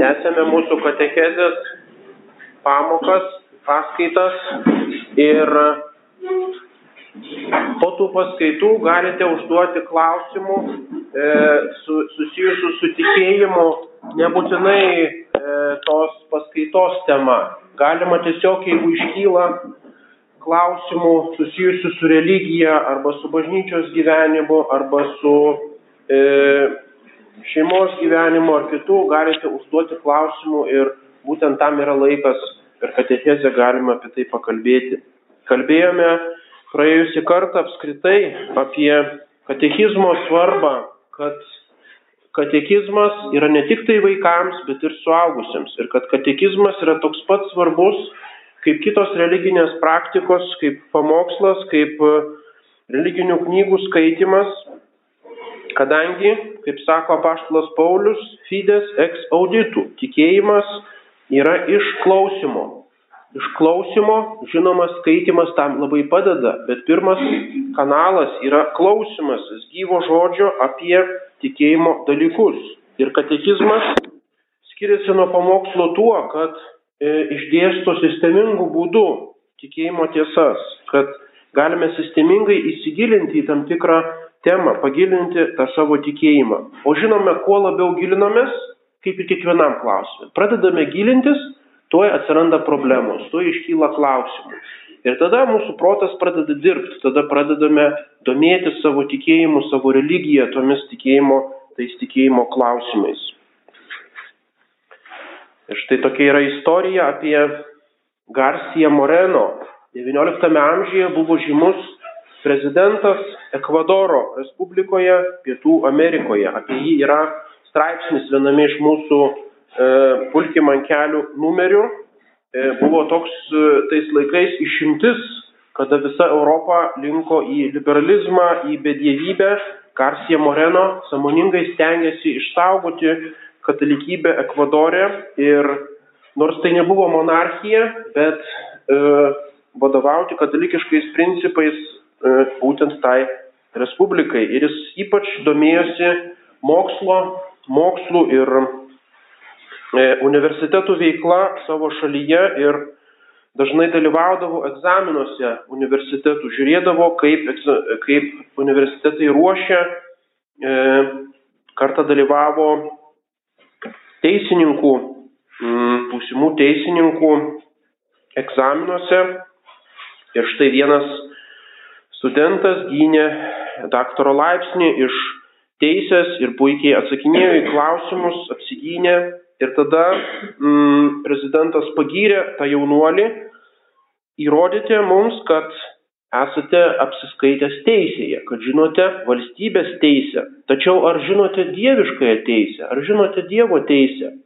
Tęsėme mūsų katechezės pamokas, paskaitas ir po tų paskaitų galite užduoti klausimų e, su, susijusių su tikėjimu, nebūtinai e, tos paskaitos tema. Galima tiesiog, jeigu iškyla klausimų susijusių su religija arba su bažnyčios gyvenimu arba su e, šeimos gyvenimo ar kitų, galite užduoti klausimų ir būtent tam yra laikas per katechezę galima apie tai pakalbėti. Kalbėjome praėjusią kartą apskritai apie katechizmo svarbą, kad katekizmas yra ne tik tai vaikams, bet ir suaugusiems. Ir kad katekizmas yra toks pat svarbus kaip kitos religinės praktikos, kaip pamokslas, kaip religinių knygų skaitimas, Kadangi, kaip sako apaštalas Paulius, fides ex auditu, tikėjimas yra iš klausimo. Iš klausimo, žinoma, skaitimas tam labai padeda, bet pirmas kanalas yra klausimasis gyvo žodžio apie tikėjimo dalykus. Ir katekizmas skiriasi nuo pamokslo tuo, kad e, išdėsto sistemingų būdų tikėjimo tiesas, kad galime sistemingai įsigilinti į tam tikrą temą, pagilinti tą savo tikėjimą. O žinome, kuo labiau gilinamės, kaip ir kiekvienam klausimui. Pradedame gilintis, tuoj atsiranda problemos, tuoj iškyla klausimų. Ir tada mūsų protas pradeda dirbti, tada pradedame domėtis savo tikėjimu, savo religiją, tomis tikėjimo, tais tikėjimo klausimais. Ir štai tokia yra istorija apie Garcia Moreno. XIX amžiuje buvo žymus prezidentas Ekvadoro Respublikoje, Pietų Amerikoje. Apie jį yra straipsnis viename iš mūsų e, pulkim ant kelių numerių. E, buvo toks e, tais laikais išimtis, kada visa Europa linko į liberalizmą, į bedievybę. Garcia Moreno samoningai stengiasi išsaugoti katalikybę Ekvadore ir nors tai nebuvo monarchija, bet e, vadovauti katalikiškais principais būtent tai Respublikai. Ir jis ypač domėjosi mokslo, mokslų ir e, universitetų veikla savo šalyje ir dažnai dalyvaudavo egzaminuose universitetų, žiūrėdavo, kaip, kaip universitetai ruošia, e, kartą dalyvavo teisininkų, būsimų teisininkų egzaminuose. Ir štai vienas studentas gynė daktaro laipsnį iš teisės ir puikiai atsakinėjo į klausimus, apsigynė ir tada mm, prezidentas pagyrė tą jaunuolį, įrodyti mums, kad esate apsiskaitęs teisėje, kad žinote valstybės teisę. Tačiau ar žinote dieviškąją teisę, ar žinote Dievo teisę,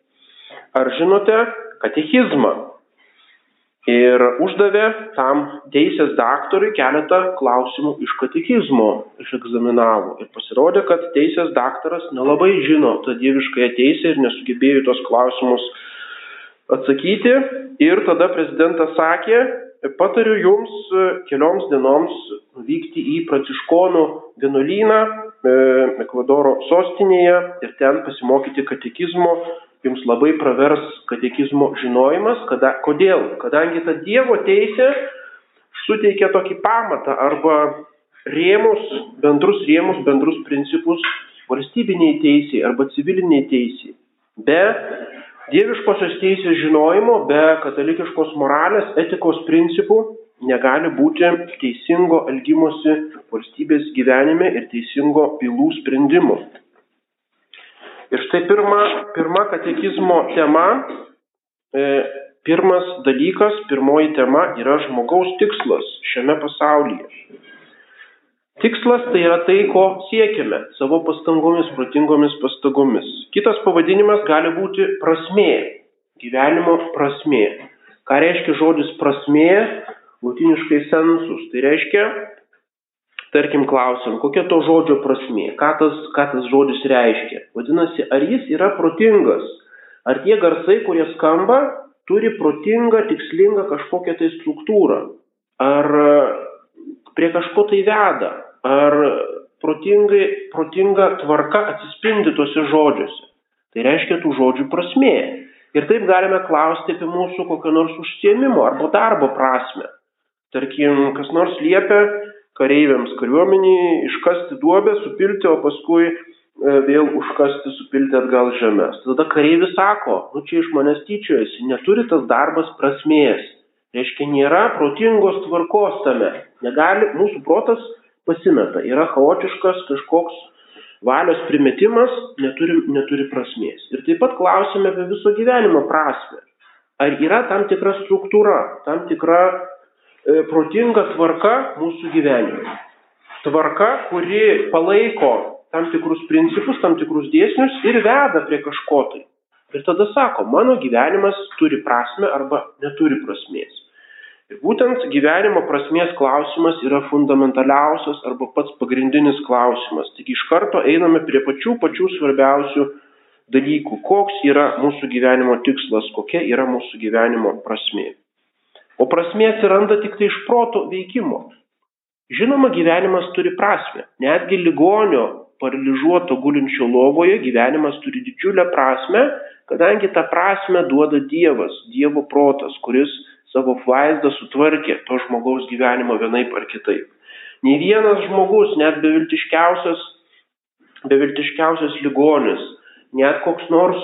ar žinote katechizmą, ir uždavė tam teisės daktarui keletą klausimų iš katekizmo, išegzaminavo. Ir pasirodė, kad teisės daktaras nelabai žino tą dieviškąją teisę ir nesugebėjo tos klausimus atsakyti. Ir tada prezidentas sakė, patariu jums kelioms dienoms vykti į pranciškonų vienuolyną e, Ekvadoro sostinėje ir ten pasimokyti katekizmo jums labai pravers katekizmo žinojimas. Kada, kodėl? Kadangi ta Dievo teisė suteikia tokį pamatą arba rėmus, bendrus rėmus, bendrus principus valstybiniai teisiai arba civiliniai teisiai. Be dieviškosios teisės žinojimo, be katalikiškos moralės, etikos principų negali būti teisingo elgimosi valstybės gyvenime ir teisingo bylų sprendimų. Ir štai pirma, pirma katekizmo tema, e, pirmas dalykas, pirmoji tema yra žmogaus tikslas šiame pasaulyje. Tikslas tai yra tai, ko siekime savo pastangomis, protingomis pastangomis. Kitas pavadinimas gali būti prasmė, gyvenimo prasmė. Ką reiškia žodis prasmė, latiniškai sensus? Tai reiškia tarkim klausim, kokia to žodžio prasmė, ką tas, ką tas žodis reiškia. Vadinasi, ar jis yra protingas, ar tie garsai, kurie skamba, turi protingą, tikslingą kažkokią tai struktūrą, ar prie kažko tai veda, ar protingai, protinga tvarka atsispindi tuose žodžiuose. Tai reiškia tų žodžių prasmė. Ir taip galime klausti apie mūsų kokio nors užsiemimo arba darbo prasme. Tarkim, kas nors liepia kareiviams kariuomenį iškasti duobę, supilti, o paskui e, vėl užkasti, supilti atgal žemės. Tada kareivis sako, nu čia iš manęs tyčiojasi, neturi tas darbas prasmės. Reiškia, nėra protingos tvarkos tame. Negali, mūsų protas pasimeta, yra chaotiškas kažkoks valios primetimas, neturi, neturi prasmės. Ir taip pat klausime apie viso gyvenimo prasme. Ar yra tam tikra struktūra, tam tikra protinga tvarka mūsų gyvenime. Tvarka, kuri palaiko tam tikrus principus, tam tikrus dėsnius ir veda prie kažko tai. Ir tada sako, mano gyvenimas turi prasme arba neturi prasmės. Ir būtent gyvenimo prasmės klausimas yra fundamentaliausias arba pats pagrindinis klausimas. Tik iš karto einame prie pačių pačių svarbiausių dalykų. Koks yra mūsų gyvenimo tikslas, kokia yra mūsų gyvenimo prasmė. O prasmė atsiranda tik tai iš proto veikimo. Žinoma, gyvenimas turi prasme. Netgi ligonio paralyžiuoto gulinčio lovoje gyvenimas turi didžiulę prasme, kadangi tą prasme duoda Dievas, Dievo protas, kuris savo vaizdą sutvarkė to žmogaus gyvenimo vienaip ar kitaip. Nei vienas žmogus, net beviltiškiausias, beviltiškiausias ligonis, net koks nors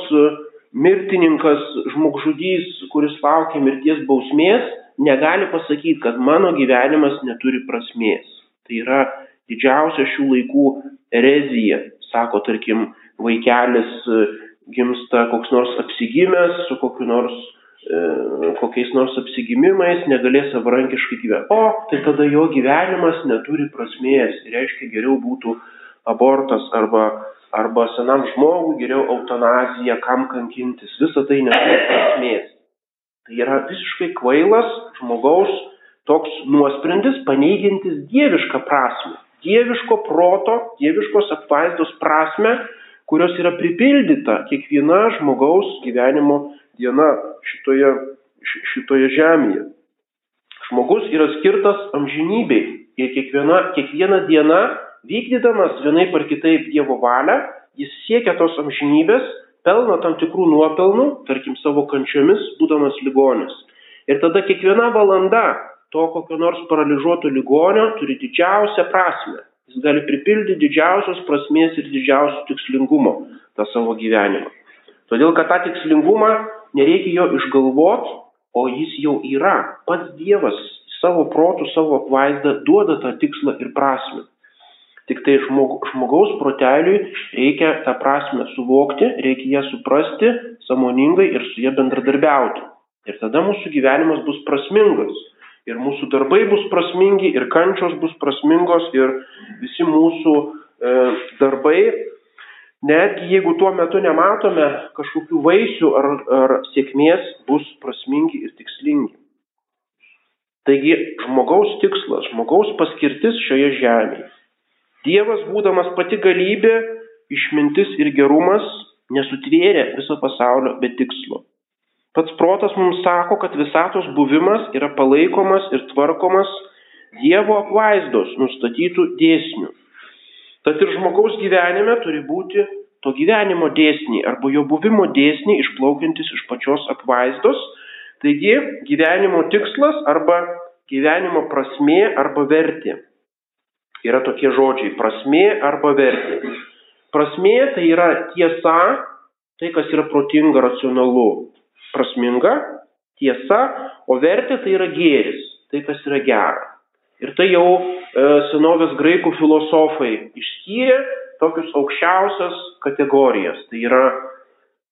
mirtininkas, žmogžudys, kuris laukia mirties bausmės, negali pasakyti, kad mano gyvenimas neturi prasmės. Tai yra didžiausia šių laikų erezija. Sako, tarkim, vaikelis e, gimsta koks nors apsigimęs su kokiu nors E, kokiais nors apsigimimais negalės savarankiškai gyventi. O, tai tada jo gyvenimas neturi prasmės. Tai reiškia, geriau būtų abortas arba, arba senam žmogui geriau eutanazija, kam kankintis. Visa tai neturi prasmės. Tai yra visiškai kvailas žmogaus toks nuosprendis paneigintis dievišką prasme. Dieviško proto, dieviškos apvaizdos prasme, kurios yra pripildyta kiekviena žmogaus gyvenimo diena šitoje, šitoje žemėje. Žmogus yra skirtas amžinybei ir kiekviena, kiekviena diena, vykdydamas vienaip ar kitaip Dievo valią, jis siekia tos amžinybės, pelno tam tikrų nuopelnų, tarkim savo kančiomis, būdamas ligonis. Ir tada kiekviena valanda to kokio nors paralyžiuoto ligonio turi didžiausią prasme. Jis gali pripildyti didžiausios prasmės ir didžiausio tikslingumo tą savo gyvenimą. Todėl, kad tą tikslingumą nereikia jo išgalvot, o jis jau yra. Pats Dievas savo protų, savo apvaizdą duoda tą tikslą ir prasme. Tik tai žmog, žmogaus proteliui reikia tą prasme suvokti, reikia ją suprasti samoningai ir su ją bendradarbiauti. Ir tada mūsų gyvenimas bus prasmingas. Ir mūsų darbai bus prasmingi, ir kančios bus prasmingos, ir visi mūsų e, darbai netgi jeigu tuo metu nematome kažkokių vaisių ar, ar sėkmės, bus prasmingi ir tikslingi. Taigi žmogaus tikslas, žmogaus paskirtis šioje žemėje. Dievas, būdamas pati galybė, išmintis ir gerumas, nesutvėrė viso pasaulio be tikslo. Pats protas mums sako, kad visatos buvimas yra palaikomas ir tvarkomas Dievo apvaizdos nustatytų dėsnių. Tad ir žmogaus gyvenime turi būti to gyvenimo dėsniai arba jo buvimo dėsniai išplaukiantis iš pačios apvaizdos. Taigi gyvenimo tikslas arba gyvenimo prasmė arba vertė. Yra tokie žodžiai - prasmė arba vertė. Prasmė tai yra tiesa, tai kas yra protinga, racionalu. Prasminga, tiesa, o vertė tai yra gėris, tai kas yra gera. Ir tai jau e, senovės graikų filosofai išskyrė tokius aukščiausias kategorijas. Tai yra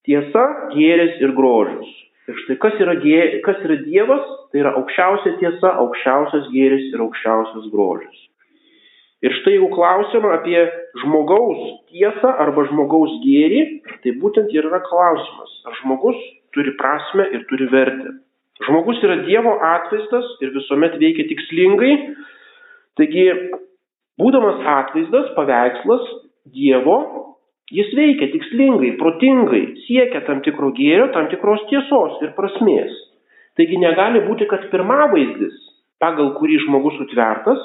tiesa, gėris ir grožis. Ir štai kas yra, gė, kas yra Dievas, tai yra aukščiausia tiesa, aukščiausias gėris ir aukščiausias grožis. Ir štai jeigu klausima apie žmogaus tiesą arba žmogaus gėrį, tai būtent ir yra klausimas, ar žmogus turi prasme ir turi vertę. Žmogus yra Dievo atvaizdas ir visuomet veikia tikslingai. Taigi, būdamas atvaizdas, paveikslas Dievo, jis veikia tikslingai, protingai, siekia tam tikro gėrio, tam tikros tiesos ir prasmės. Taigi negali būti, kad pirmavaizdis, pagal kurį žmogus sutvertas,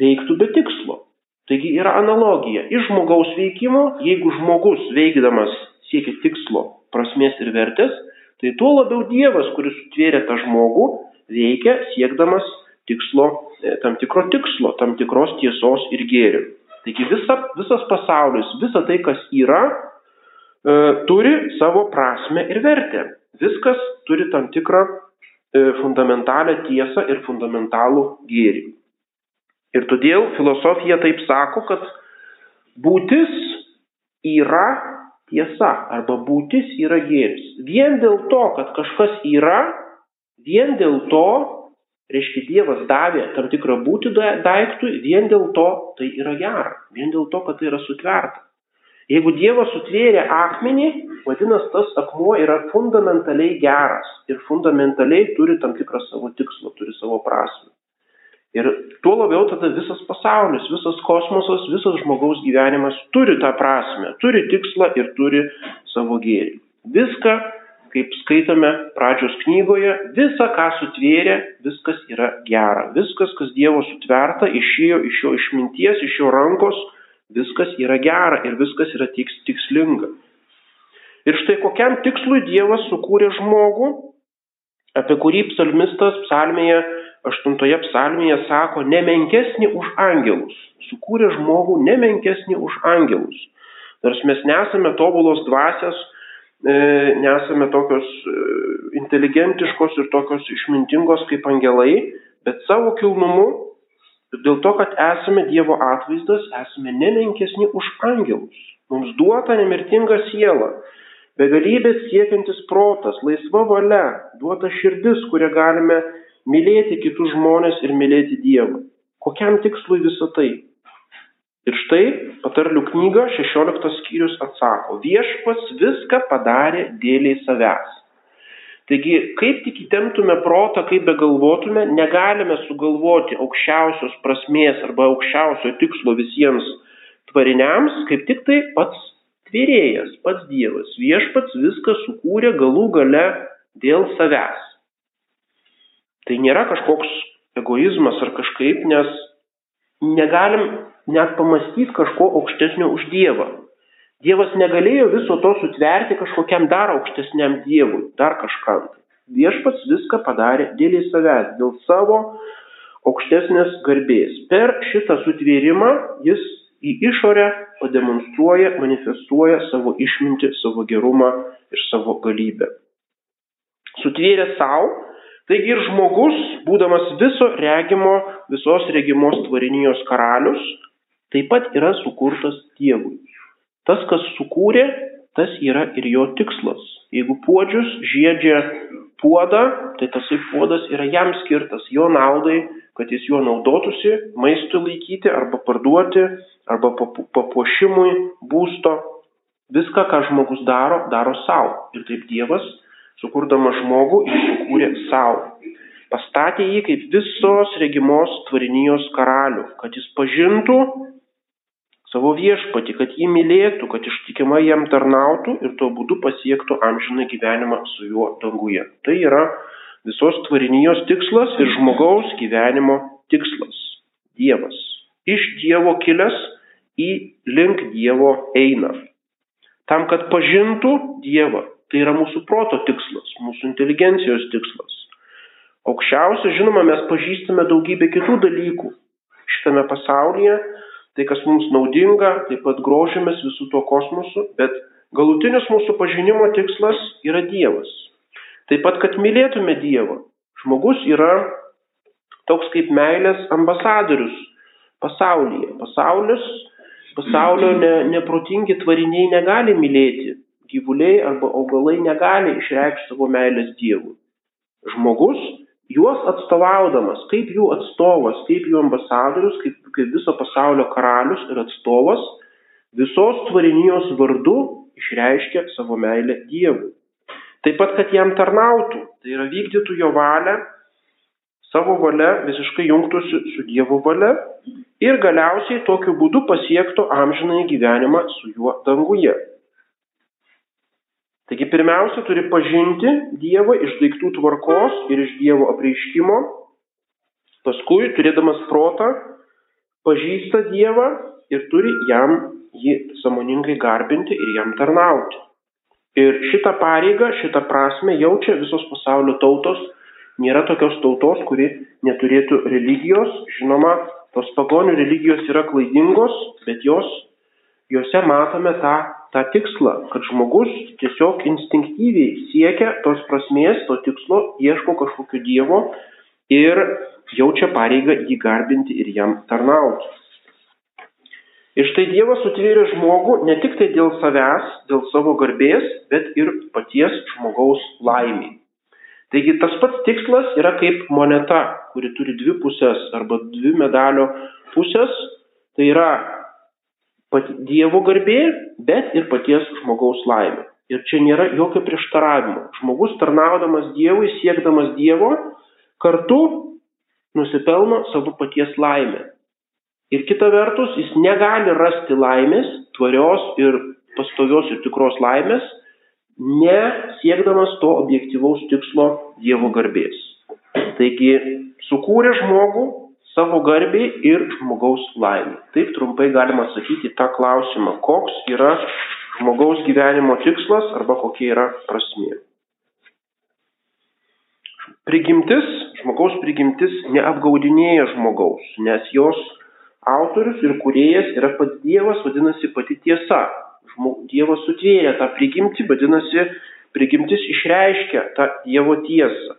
veiktų be tikslo. Taigi yra analogija iš žmogaus veikimo, jeigu žmogus veikdamas siekia tikslo, prasmės ir vertės, tai tuo labiau Dievas, kuris sutvėrė tą žmogų, veikia siekdamas tikslo, e, tam tikro tikslo, tam tikros tiesos ir gėrių. Taigi visa, visas pasaulis, visa tai, kas yra, e, turi savo prasme ir vertę. Viskas turi tam tikrą e, fundamentalę tiesą ir fundamentalų gėrį. Ir todėl filosofija taip sako, kad būtis yra tiesa arba būtis yra gėris. Vien dėl to, kad kažkas yra, vien dėl to, reiškia Dievas davė tam tikrą būti daiktui, vien dėl to tai yra gera, vien dėl to, kad tai yra sutverta. Jeigu Dievas sutvėrė akmenį, vadinasi, tas akmuo yra fundamentaliai geras ir fundamentaliai turi tam tikrą savo tikslą, turi savo prasme. Ir tuo labiau tada visas pasaulis, visas kosmosas, visas žmogaus gyvenimas turi tą prasme, turi tikslą ir turi savo gėrį. Viską, kaip skaitome pradžios knygoje, visa, ką sutvėrė, viskas yra gera. Viskas, kas Dievo sutverta, išėjo iš jo išminties, iš jo rankos, viskas yra gera ir viskas yra tiks, tikslinga. Ir štai kokiam tikslui Dievas sukūrė žmogų, apie kurį psalmistas psalmėje aštuntoje psalmėje sako, nemenkesnį už angelus. Sukūrė žmogų nemenkesnį už angelus. Nors mes nesame tobulos dvasios, e, nesame tokios e, inteligentiškos ir tokios išmintingos kaip angelai, bet savo kilnumu, dėl to, kad esame Dievo atvaizdas, esame nemenkesni už angelus. Mums duota nemirtinga siela, begalybės siekiantis protas, laisva valia, duota širdis, kurią galime mylėti kitus žmonės ir mylėti Dievą. Kokiam tikslui visą tai? Ir štai patarlių knyga 16 skyrius atsako, viešpats viską padarė dėliai savęs. Taigi, kaip tik įtemptume protą, kaip begalvotume, negalime sugalvoti aukščiausios prasmės arba aukščiausio tikslo visiems tvariniams, kaip tik tai pats tvėrėjas, pats Dievas. Viešpats viską sukūrė galų gale dėl savęs. Tai nėra kažkoks egoizmas ar kažkaip, nes negalim net pamastyti kažko aukštesnio už Dievą. Dievas negalėjo viso to sutverti kažkokiam dar aukštesniam Dievui, dar kažkam. Viešpats viską padarė dėl į savęs, dėl savo aukštesnės garbės. Per šitą sutvėrimą jis į išorę pademonstruoja, manifestuoja savo išmintį, savo gerumą ir savo galybę. Sutvėrė savo Taigi ir žmogus, būdamas viso regimo, visos regimos tvarinijos karalius, taip pat yra sukurtas Dievui. Tas, kas sukūrė, tas yra ir jo tikslas. Jeigu puodžius žiedžia puodą, tai tasai puodas yra jam skirtas jo naudai, kad jis juo naudotųsi, maistui laikyti arba parduoti, arba papuošimui būsto. Viską, ką žmogus daro, daro savo. Ir taip Dievas sukurdamas žmogų, jis sukūrė savo. Pastatė jį kaip visos regimos tvarinijos karalių, kad jis pažintų savo viešpatį, kad jį mylėtų, kad ištikimai jam tarnautų ir tuo būdu pasiektų amžiną gyvenimą su juo danguje. Tai yra visos tvarinijos tikslas ir žmogaus gyvenimo tikslas - Dievas. Iš Dievo kilęs į link Dievo eina. Tam, kad pažintų Dievą, Tai yra mūsų proto tikslas, mūsų inteligencijos tikslas. Aukščiausia, žinoma, mes pažįstame daugybę kitų dalykų šitame pasaulyje, tai kas mums naudinga, taip pat grožimės visų tuo kosmosu, bet galutinis mūsų pažinimo tikslas yra Dievas. Taip pat, kad mylėtume Dievą. Žmogus yra toks kaip meilės ambasadorius pasaulyje. Pasaulis, pasaulio ne, neprotingi tvariniai negali mylėti gyvuliai arba augalai negali išreikšti savo meilės Dievui. Žmogus juos atstovaudamas, kaip jų atstovas, kaip jų ambasadorius, kaip, kaip viso pasaulio karalius ir atstovas, visos tvarinijos vardu išreiškia savo meilę Dievui. Taip pat, kad jam tarnautų, tai yra vykdytų jo valią, savo valia visiškai jungtųsi su Dievo valia ir galiausiai tokiu būdu pasiektų amžinai gyvenimą su juo danguje. Taigi pirmiausia turi pažinti Dievą iš daiktų tvarkos ir iš Dievo apreiškimo, paskui turėdamas protą pažįsta Dievą ir turi jam jį samoningai garbinti ir jam tarnauti. Ir šitą pareigą, šitą prasme jaučia visos pasaulio tautos. Nėra tokios tautos, kuri neturėtų religijos. Žinoma, tos pagonių religijos yra klaidingos, bet jos, juose matome tą, tą tikslą, kad žmogus tiesiog instinktyviai siekia tos prasmės, to tikslo, ieško kažkokio Dievo ir jaučia pareigą jį garbinti ir jam tarnauti. Ir štai Dievas sutvėrė žmogų ne tik tai dėl savęs, dėl savo garbės, bet ir paties žmogaus laimiai. Taigi tas pats tikslas yra kaip moneta, kuri turi dvi pusės arba dvi medalio pusės. Tai yra Dievo garbė, bet ir paties žmogaus laimė. Ir čia nėra jokio prieštaravimo. Žmogus tarnaudamas Dievui, siekdamas Dievo, kartu nusipelno savo paties laimę. Ir kita vertus, jis negali rasti laimės, tvarios ir pastovios ir tikros laimės, nesiekdamas to objektivaus tikslo Dievo garbės. Taigi, sukūrė žmogų savo garbį ir žmogaus laimę. Taip trumpai galima atsakyti tą klausimą, koks yra žmogaus gyvenimo tikslas arba kokia yra prasmė. Prigimtis, žmogaus prigimtis neapgaudinėja žmogaus, nes jos autorius ir kuriejas yra pats Dievas, vadinasi pati tiesa. Dievas sutvėrė tą prigimtį, vadinasi, prigimtis išreiškia tą Dievo tiesą.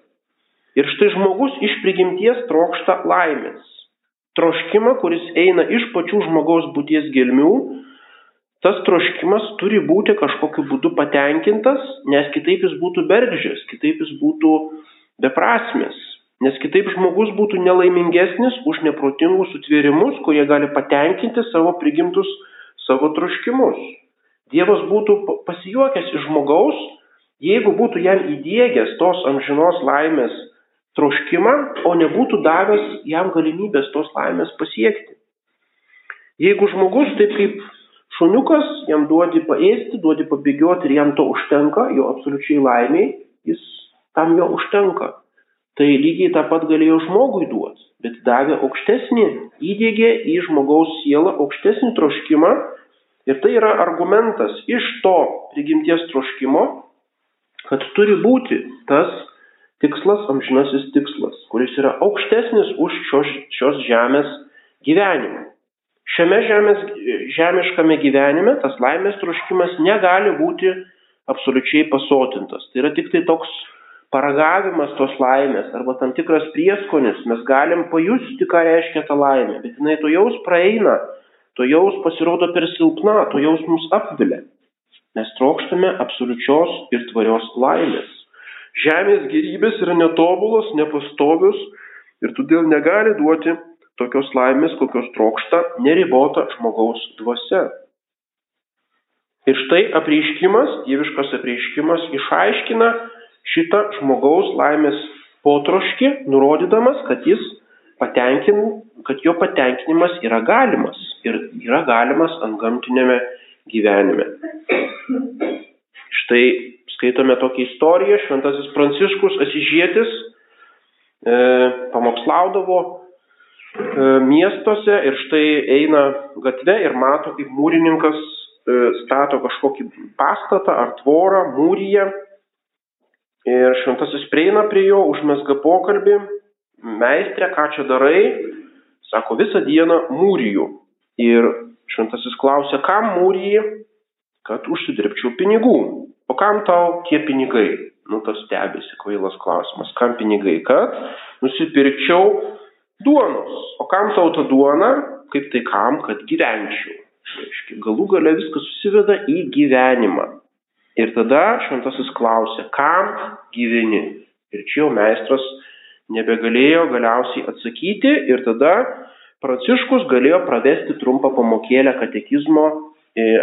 Ir štai žmogus iš prigimties trokšta laimės. Troškimą, kuris eina iš pačių žmogaus būties gelmių, tas troškimas turi būti kažkokiu būdu patenkintas, nes kitaip jis būtų bergždžias, kitaip jis būtų beprasmis. Nes kitaip žmogus būtų nelaimingesnis už neprotingus sutvėrimus, kurie gali patenkinti savo prigimtus savo troškimus. Dievas būtų pasijuokęs iš žmogaus, jeigu būtų jam įdėgęs tos amžinos laimės troškimą, o nebūtų davęs jam galimybės tos laimės pasiekti. Jeigu žmogus taip kaip šuniukas, jam duodi paėsti, duodi pabėgioti ir jam to užtenka, jo absoliučiai laimiai, jis tam jo užtenka tai lygiai tą pat galėjo žmogui duoti, bet davė aukštesnį, įdėgė į žmogaus sielą aukštesnį troškimą ir tai yra argumentas iš to prigimties troškimo, kad turi būti tas tikslas, amžinasis tikslas, kuris yra aukštesnis už šios, šios žemės gyvenimą. Šiame žemės, žemiškame gyvenime tas laimės troškimas negali būti absoliučiai pasotintas. Tai yra tik tai toks paragavimas tos laimės arba tam tikras prieskonis, mes galim pajusti, ką reiškia ta laimė, bet jinai to jaus praeina, to jaus pasirodo per silpna, to jaus mus apvilia. Mes trokštame absoliučios ir tvarios laimės. Žemės gerybės yra netobulos, nepastovius ir todėl negali duoti tokios laimės, kokios trokšta neribota žmogaus dvasia. Ir štai apreiškimas, dieviškas apreiškimas išaiškina, šitą žmogaus laimės potroškį, nurodydamas, kad jis patenkin, kad jo patenkinimas yra galimas ir yra galimas ant gamtinėme gyvenime. Štai skaitome tokią istoriją, šventasis Pranciškus Asižėtis e, pamokslaudavo e, miestuose ir štai eina gatve ir mato, kaip mūrininkas e, stato kažkokį pastatą ar tvorą mūryje. Ir šventasis prieina prie jo, užmesga pokalbį, meistrė, ką čia darai, sako, visą dieną mūrijų. Ir šventasis klausia, kam mūrijai, kad užsidirbčiau pinigų. O kam tau tie pinigai? Nu, tas stebėsi kvailas klausimas. Kam pinigai? Kad nusipirkčiau duonos. O kam tau ta duona? Kaip tai kam? Kad gyvenčiau. Reiškia, galų gale viskas susiveda į gyvenimą. Ir tada šventasis klausė, kam gyveni? Ir čia jau meistras nebegalėjo galiausiai atsakyti ir tada Pranciškus galėjo pravesti trumpą pamokėlę katekizmo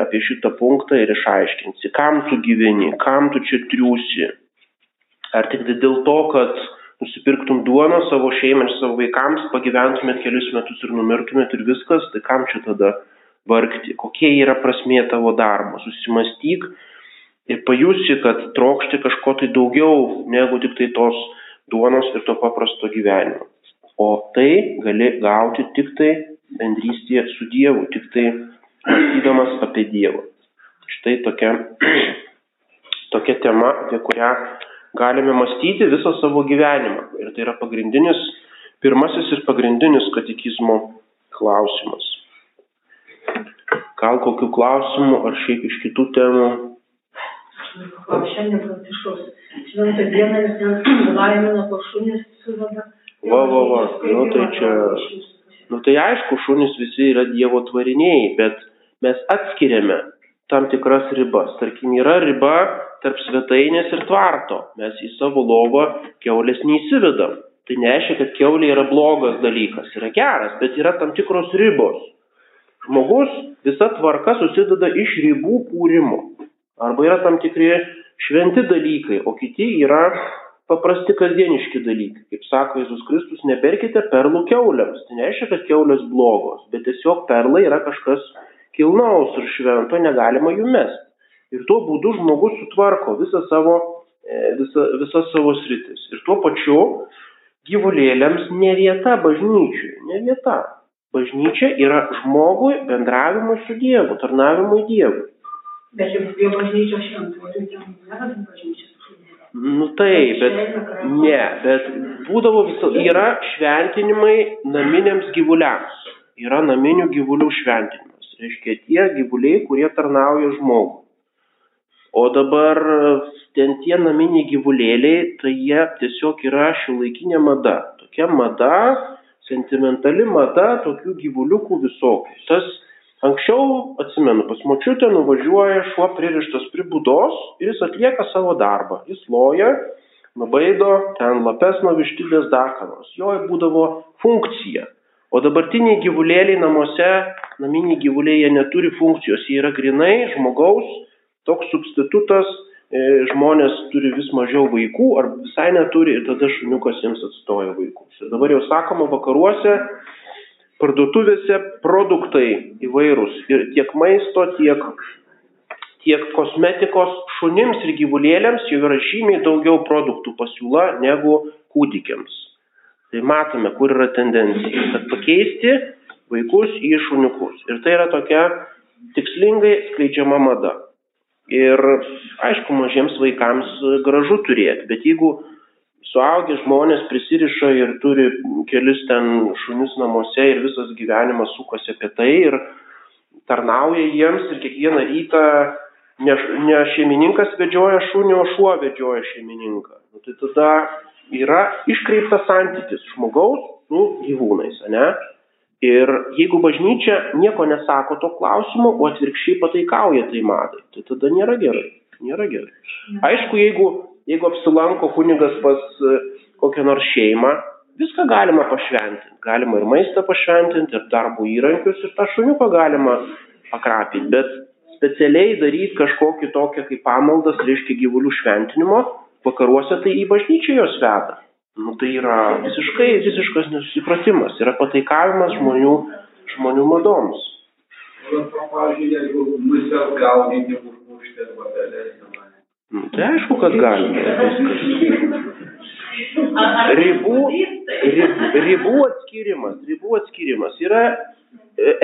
apie šitą punktą ir išaiškinti, kam tu gyveni, kam tu čia triūsi. Ar tik dėl to, kad nusipirktum duoną savo šeimai ir savo vaikams, pagyventumėt kelius metus ir numirtumėt ir viskas, tai kam čia tada vargti, kokie yra prasmė tavo darbo, susimastyk, ir pajusi, kad trokšti kažko tai daugiau negu tik tai tos duonos ir to paprasto gyvenimo. O tai gali gauti tik tai bendrystėje su Dievu, tik tai mąstydamas apie Dievą. Štai tokia, tokia tema, apie kurią galime mąstyti visą savo gyvenimą. Ir tai yra pagrindinis, pirmasis ir pagrindinis katekizmo klausimas. Gal kokių klausimų ar šiaip iš kitų temų? Šiandien pranciškaus šventą dieną jis laimina po šunis suveda. Va, va, va, nu tai čia, nu tai aišku, šunys visi yra Dievo tvariniai, bet mes atskiriame tam tikras ribas. Tarkim, yra riba tarp svetainės ir tvarto. Mes į savo lovą keulės neįsivedam. Tai nereiškia, kad keulė yra blogas dalykas, yra geras, bet yra tam tikros ribos. Žmogus visa tvarka susideda iš ribų kūrimo. Arba yra tam tikri šventi dalykai, o kiti yra paprasti kasdieniški dalykai. Kaip sako Jėzus Kristus, neberkite perlų keuliams. Tai nereiškia, kad keulės blogos, bet tiesiog perlai yra kažkas kilnaus ir švento, negalima jų mesti. Ir tuo būdu žmogus sutvarko visą savo, e, visą, visas savo sritis. Ir tuo pačiu gyvulėliams ne vieta bažnyčiui, ne vieta. Bažnyčia yra žmogui bendravimui su Dievu, tarnavimui Dievui. Bet jau prie bažnyčios ten nėra bažnyčios. Nu taip, bet ne, bet būdavo viso, yra šventinimai naminiams gyvuliams. Yra naminių gyvulių šventinimas. Reiškia tie gyvuliai, kurie tarnauja žmogui. O dabar ten tie naminiai gyvulėliai, tai jie tiesiog yra šiuolaikinė mada. Tokia mada, sentimentali mada tokių gyvuliukų visokių. Tas Anksčiau, atsimenu, pas močiutę nuvažiuoja šuo pririštas prie būdos ir jis atlieka savo darbą. Jis loja, nubaido, ten lapes nuo vištidės dakanos. Jo būdavo funkcija. O dabartiniai gyvulėliai namuose, naminiai gyvuliai, jie neturi funkcijos, jie yra grinai žmogaus, toks substitutas, e, žmonės turi vis mažiau vaikų ar visai neturi ir tada šuniukas jiems atstoja vaikus. Ir dabar jau sakoma vakaruose, parduotuvėse produktai įvairūs ir tiek maisto, tiek, tiek kosmetikos šunims ir gyvulėliams jau yra žymiai daugiau produktų pasiūla negu kūdikiams. Tai matome, kur yra tendencija, kad pakeisti vaikus į šuniukus. Ir tai yra tokia tikslingai skleidžiama mada. Ir aišku, mažiems vaikams gražu turėti, bet jeigu suaugę žmonės prisiriša ir turi kelis ten šunis namuose ir visas gyvenimas sukasi apie tai ir tarnauja jiems ir kiekvieną rytą ne, ne šeimininkas vedžioja šunį, o šuo vedžioja šeimininką. Nu, tai tada yra iškreiptas santykis žmogaus su gyvūnais, ne? Ir jeigu bažnyčia nieko nesako to klausimu, o atvirkščiai pataikauja tai madai, tai tada nėra gerai. Nėra gerai. Aišku, jeigu jeigu apsilanko kunigas pas e, kokią nors šeimą, viską galima pašventinti. Galima ir maistą pašventinti, ir darbo įrankius, ir tą šuniuką galima pakrapyti. Bet specialiai daryti kažkokį tokią kaip pamaldas, reiškia gyvulių šventinimo, vakaruose tai į bažnyčią jos veda. Nu, tai yra visiškai, visiškas nesusipratimas, yra pataikavimas žmonių, žmonių madoms. Nu, tai aišku, kad galima. Ribų, rib, ribų atskirimas, ribų atskirimas yra e,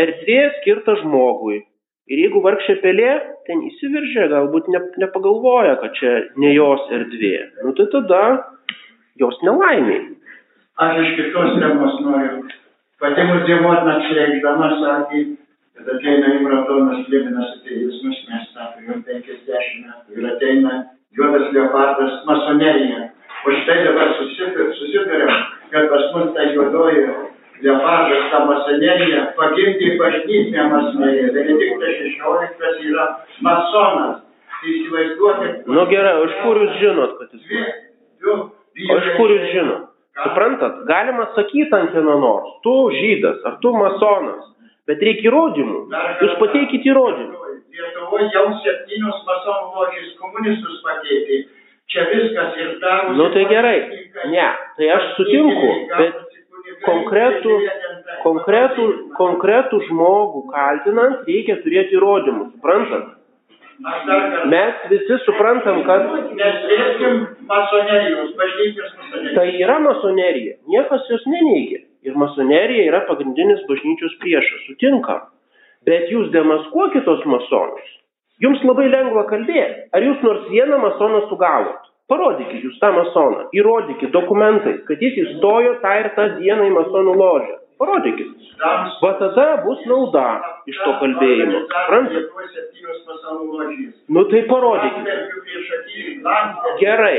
erdvė skirta žmogui. Ir jeigu vargšė pelė ten įsiveržė, galbūt ne, nepagalvoja, kad čia ne jos erdvė, nu tai tada jos nelaimiai. Aš iš kitos temos noriu. Pati mūsų motina apsireikšdama sakė, kad ateina Ibratonas Levinas atėjus mus, mes jau 50 metų ir ateina juodas leopardas masonerija. O štai dabar susitarėm, kad pas mus ta juodoji leopardas, ta masonerija, pagimdė bažnytinę masoneriją. Benediktas XVI yra masonas. Tai įsivaizduokit. Nu gerai, iš kur jūs žinot, kad jis du, O iš kur jūs žinot? Suprantat, galima sakyti ant kieno nors, tu žydas ar tu masonas, Bet reikia įrodymų. Jūs pateikite įrodymų. Lietuvoje jau septynios masonų ložės komunistus pateikė. Čia viskas ir darosi. Nu tai gerai. Ne, tai aš sutinku, bet konkretų, konkretų, konkretų žmogų kaltinant reikia turėti įrodymų, suprantat? Mes visi suprantam, kad... Tai yra masonerija, niekas jos neneigia ir masonerija yra pagrindinis bažnyčios priešas, sutinkam. Bet jūs demaskuokit tos masonus. Jums labai lengva kalbėti. Ar jūs nors vieną masoną sugavot? Parodykit jūs tą masoną. Įrodykit dokumentais, kad jis įstojo tą ir tą dieną į masonų ložę. Parodykit. Va tada bus nauda iš to kalbėjimo. Suprantat? Lietuvos septynios pasaulio ložės. Nu tai parodykit. Gerai.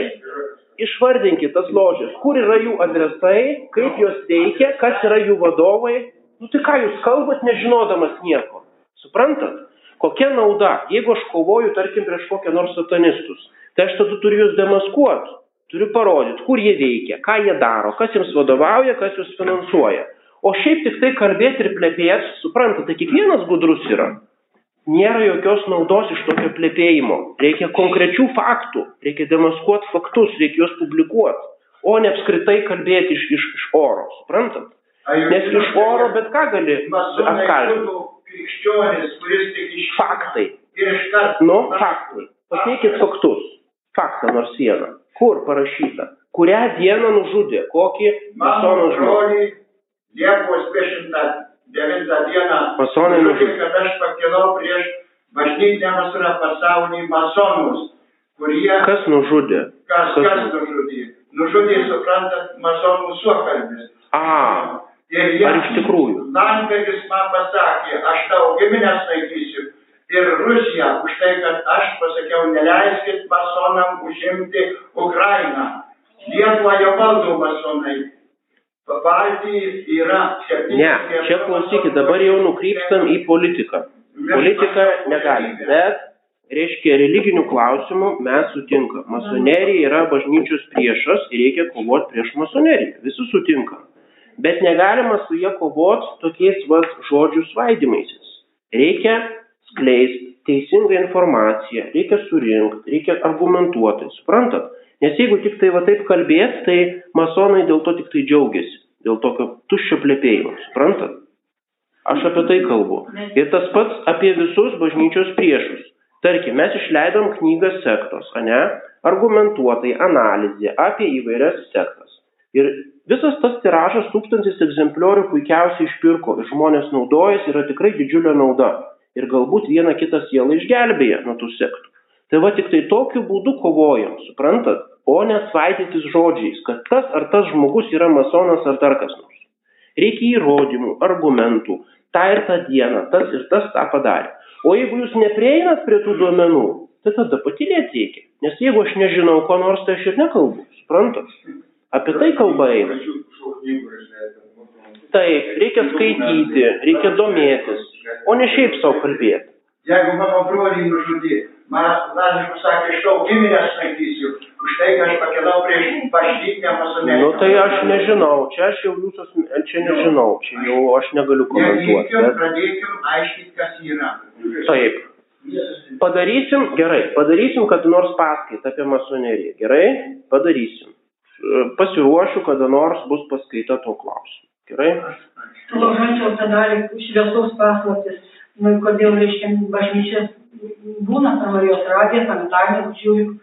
Išvardinkit tas ložės, kur yra jų adresai, kaip jos teikia, kas yra jų vadovai. Nu tai ką jūs kalbat, nežinodamas nieko. Suprantat? Kokia nauda, jeigu aš kovoju, tarkim, prieš kokią nors satanistus, tai aš tada turiu juos demaskuoti. Turiu parodyti, kur jie veikia, ką jie daro, kas jiems vadovauja, kas juos finansuoja. O šiaip tik tai kalbėti ir plepėti, suprantate, tai kiekvienas gudrus yra. Nėra jokios naudos iš tokio plepėjimo. Reikia konkrečių faktų, reikia demaskuoti faktus, reikia juos publikuoti, o ne apskritai kalbėti iš, iš, iš oro, suprantat? Nes iš oro bet ką gali apkaltinti. Krikščionis, kuris tik iš Faktai. Ir iš karto. Nu, faktai. Pateikit faktus. Faktą nors vieną. Kur parašyta? Kurią dieną nužudė? Kokį masoną žmogų? Liepos 29 dieną Masonai nužudė, kad aš pakilau prieš bažnytinę vasarą pasaulį masonus, kurie Kas nužudė? kas, kas nužudė. Nužudė, suprantat, masonų suokalbis. A, Ir jie, Ar iš tikrųjų? Landsbergis man pasakė, aš tavo giminės naikysiu. Ir Rusija už tai, kad aš pasakiau, neleiskit masonam užimti Ukrainą. Lietuvą jau valdo masonai. Baltijai yra septyni. ne, čia klausykit, dabar jau nukrypstam į politiką. Politika negali, bet, reiškia, religinių klausimų mes sutinkam. Masonerija yra bažnyčios priešas ir reikia kovoti prieš masoneriją. Visi sutinkam. Bet negalima su jie kovoti tokiais vat žodžių svaidimaisiais. Reikia skleisti teisingą informaciją, reikia surinkti, reikia argumentuoti, suprantat? Nes jeigu tik tai va taip kalbėt, tai masonai dėl to tik tai džiaugiasi, dėl tokio tuščio plepėjimo, suprantat? Aš apie tai kalbu. Ir tas pats apie visus bažnyčios priešus. Tarkim, mes išleidom knygą sektos, ane? Argumentuotai analizė apie įvairias sektas. Ir visas tas tiražas tūkstantis egzempliorių puikiausiai išpirko ir žmonės naudojasi, yra tikrai didžiulė nauda. Ir galbūt vieną kitą sielą išgelbėja nuo tų sektų. Tai va tik tai tokiu būdu kovojam, suprantat? O nesvaidytis žodžiais, kad tas ar tas žmogus yra masonas ar dar kas nors. Reikia įrodymų, argumentų, tą ir tą dieną, tas ir tas tą padarė. O jeigu jūs neprieinat prie tų duomenų, tai tada patylėti reikia. Nes jeigu aš nežinau ko nors, tai aš ir nekalbu, suprantat? Apie tai kalba eina. Taip, reikia skaityti, reikia domėtis, o ne šiaip savo kalbėti. Jeigu mano broliai nužudė, man Landsbergis sakė, aš tau giminės naikysiu, už tai, kad aš pakilau prieš bažnytinę masoneriją. Nu tai aš nežinau, čia aš jau jūsų, čia nežinau, čia jau aš negaliu komentuoti. Bet... pradėkim aiškinti, kas yra. Taip. Padarysim, gerai, padarysim kada nors paskaitą apie masoneriją. Gerai, padarysim. E, Pasiruošiu, kada nors bus paskaita to klausimu. Gerai? Rožančiaus tą dalį šviesos paslaptis. Nu, kodėl, reiškia, bažnyčia būna Marijos radiją, penktadienį, žiūriu.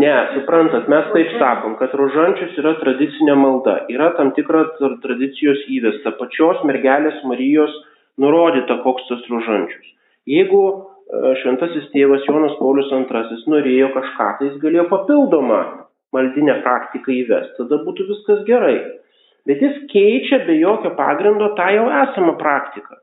Ne, suprantat, mes taip sakom, kad rožančius yra tradicinė malda. Yra tam tikra tra- tradicijos įvesta. Pačios mergelės Marijos nurodyta, koks tas rožančius. Jeigu e, šventasis tėvas Jonas Paulius II norėjo kažką, tai jis galėjo papildomą maldinę praktiką įvesti, tada būtų viskas gerai. Bet jis keičia be jokio pagrindo tą jau esamą praktiką.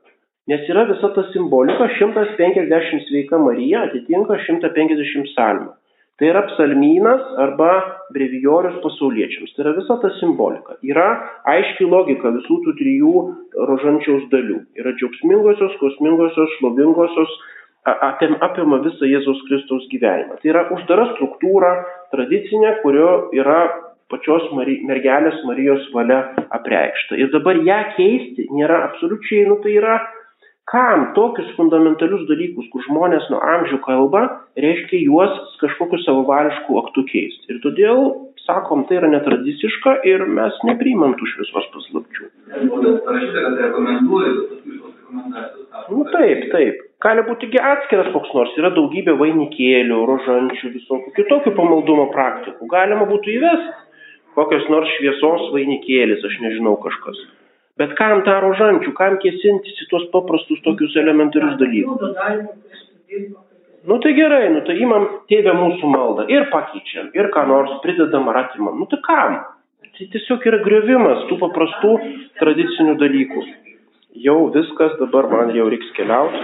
Nes yra visa ta simbolika 150 sveika Marija atitinka 150 psalmių. Tai yra psalmynas arba brevijorius pasauliečiams. Tai yra visa ta simbolika. Yra aiški logika visų tų trijų rožančiaus dalių. Yra džiaugsmingosios, skausmingosios, šlovingosios, apima visą Jėzaus Kristaus gyvenimą. Tai yra uždara struktūra, tradicinė, kurio yra pačios Mari, mergelės Marijos valia apreikšta. Ir dabar ją keisti nėra absoliučiai, nu tai yra kam tokius fundamentalius dalykus, kur žmonės nuo amžių kalba, reiškia juos kažkokiu savavališku aktu keisti. Ir todėl, sakom, tai yra netradiciška ir mes nepriimam tų šviesos paslapčių. Parašyta, kad rekomenduoju, Nu taip, taip. Gali būti atskiras koks nors, yra daugybė vainikėlių, rožančių, visokių kitokių pamaldumo praktikų. Galima būtų įvesti kokios nors šviesos vainikėlis, aš nežinau kažkas. Bet kam tą rožančių, kam kėsintis į tuos paprastus tokius elementarius dalykus? Jis- Nu tai gerai, nu tai imam tėvę mūsų maldą ir pakeičiam, ir ką nors pridedam ar atimam. Nu tai kam? Tai tiesiog yra griovimas tų paprastų tradicinių dalykų. Jau viskas, dabar man jau reiks keliauti.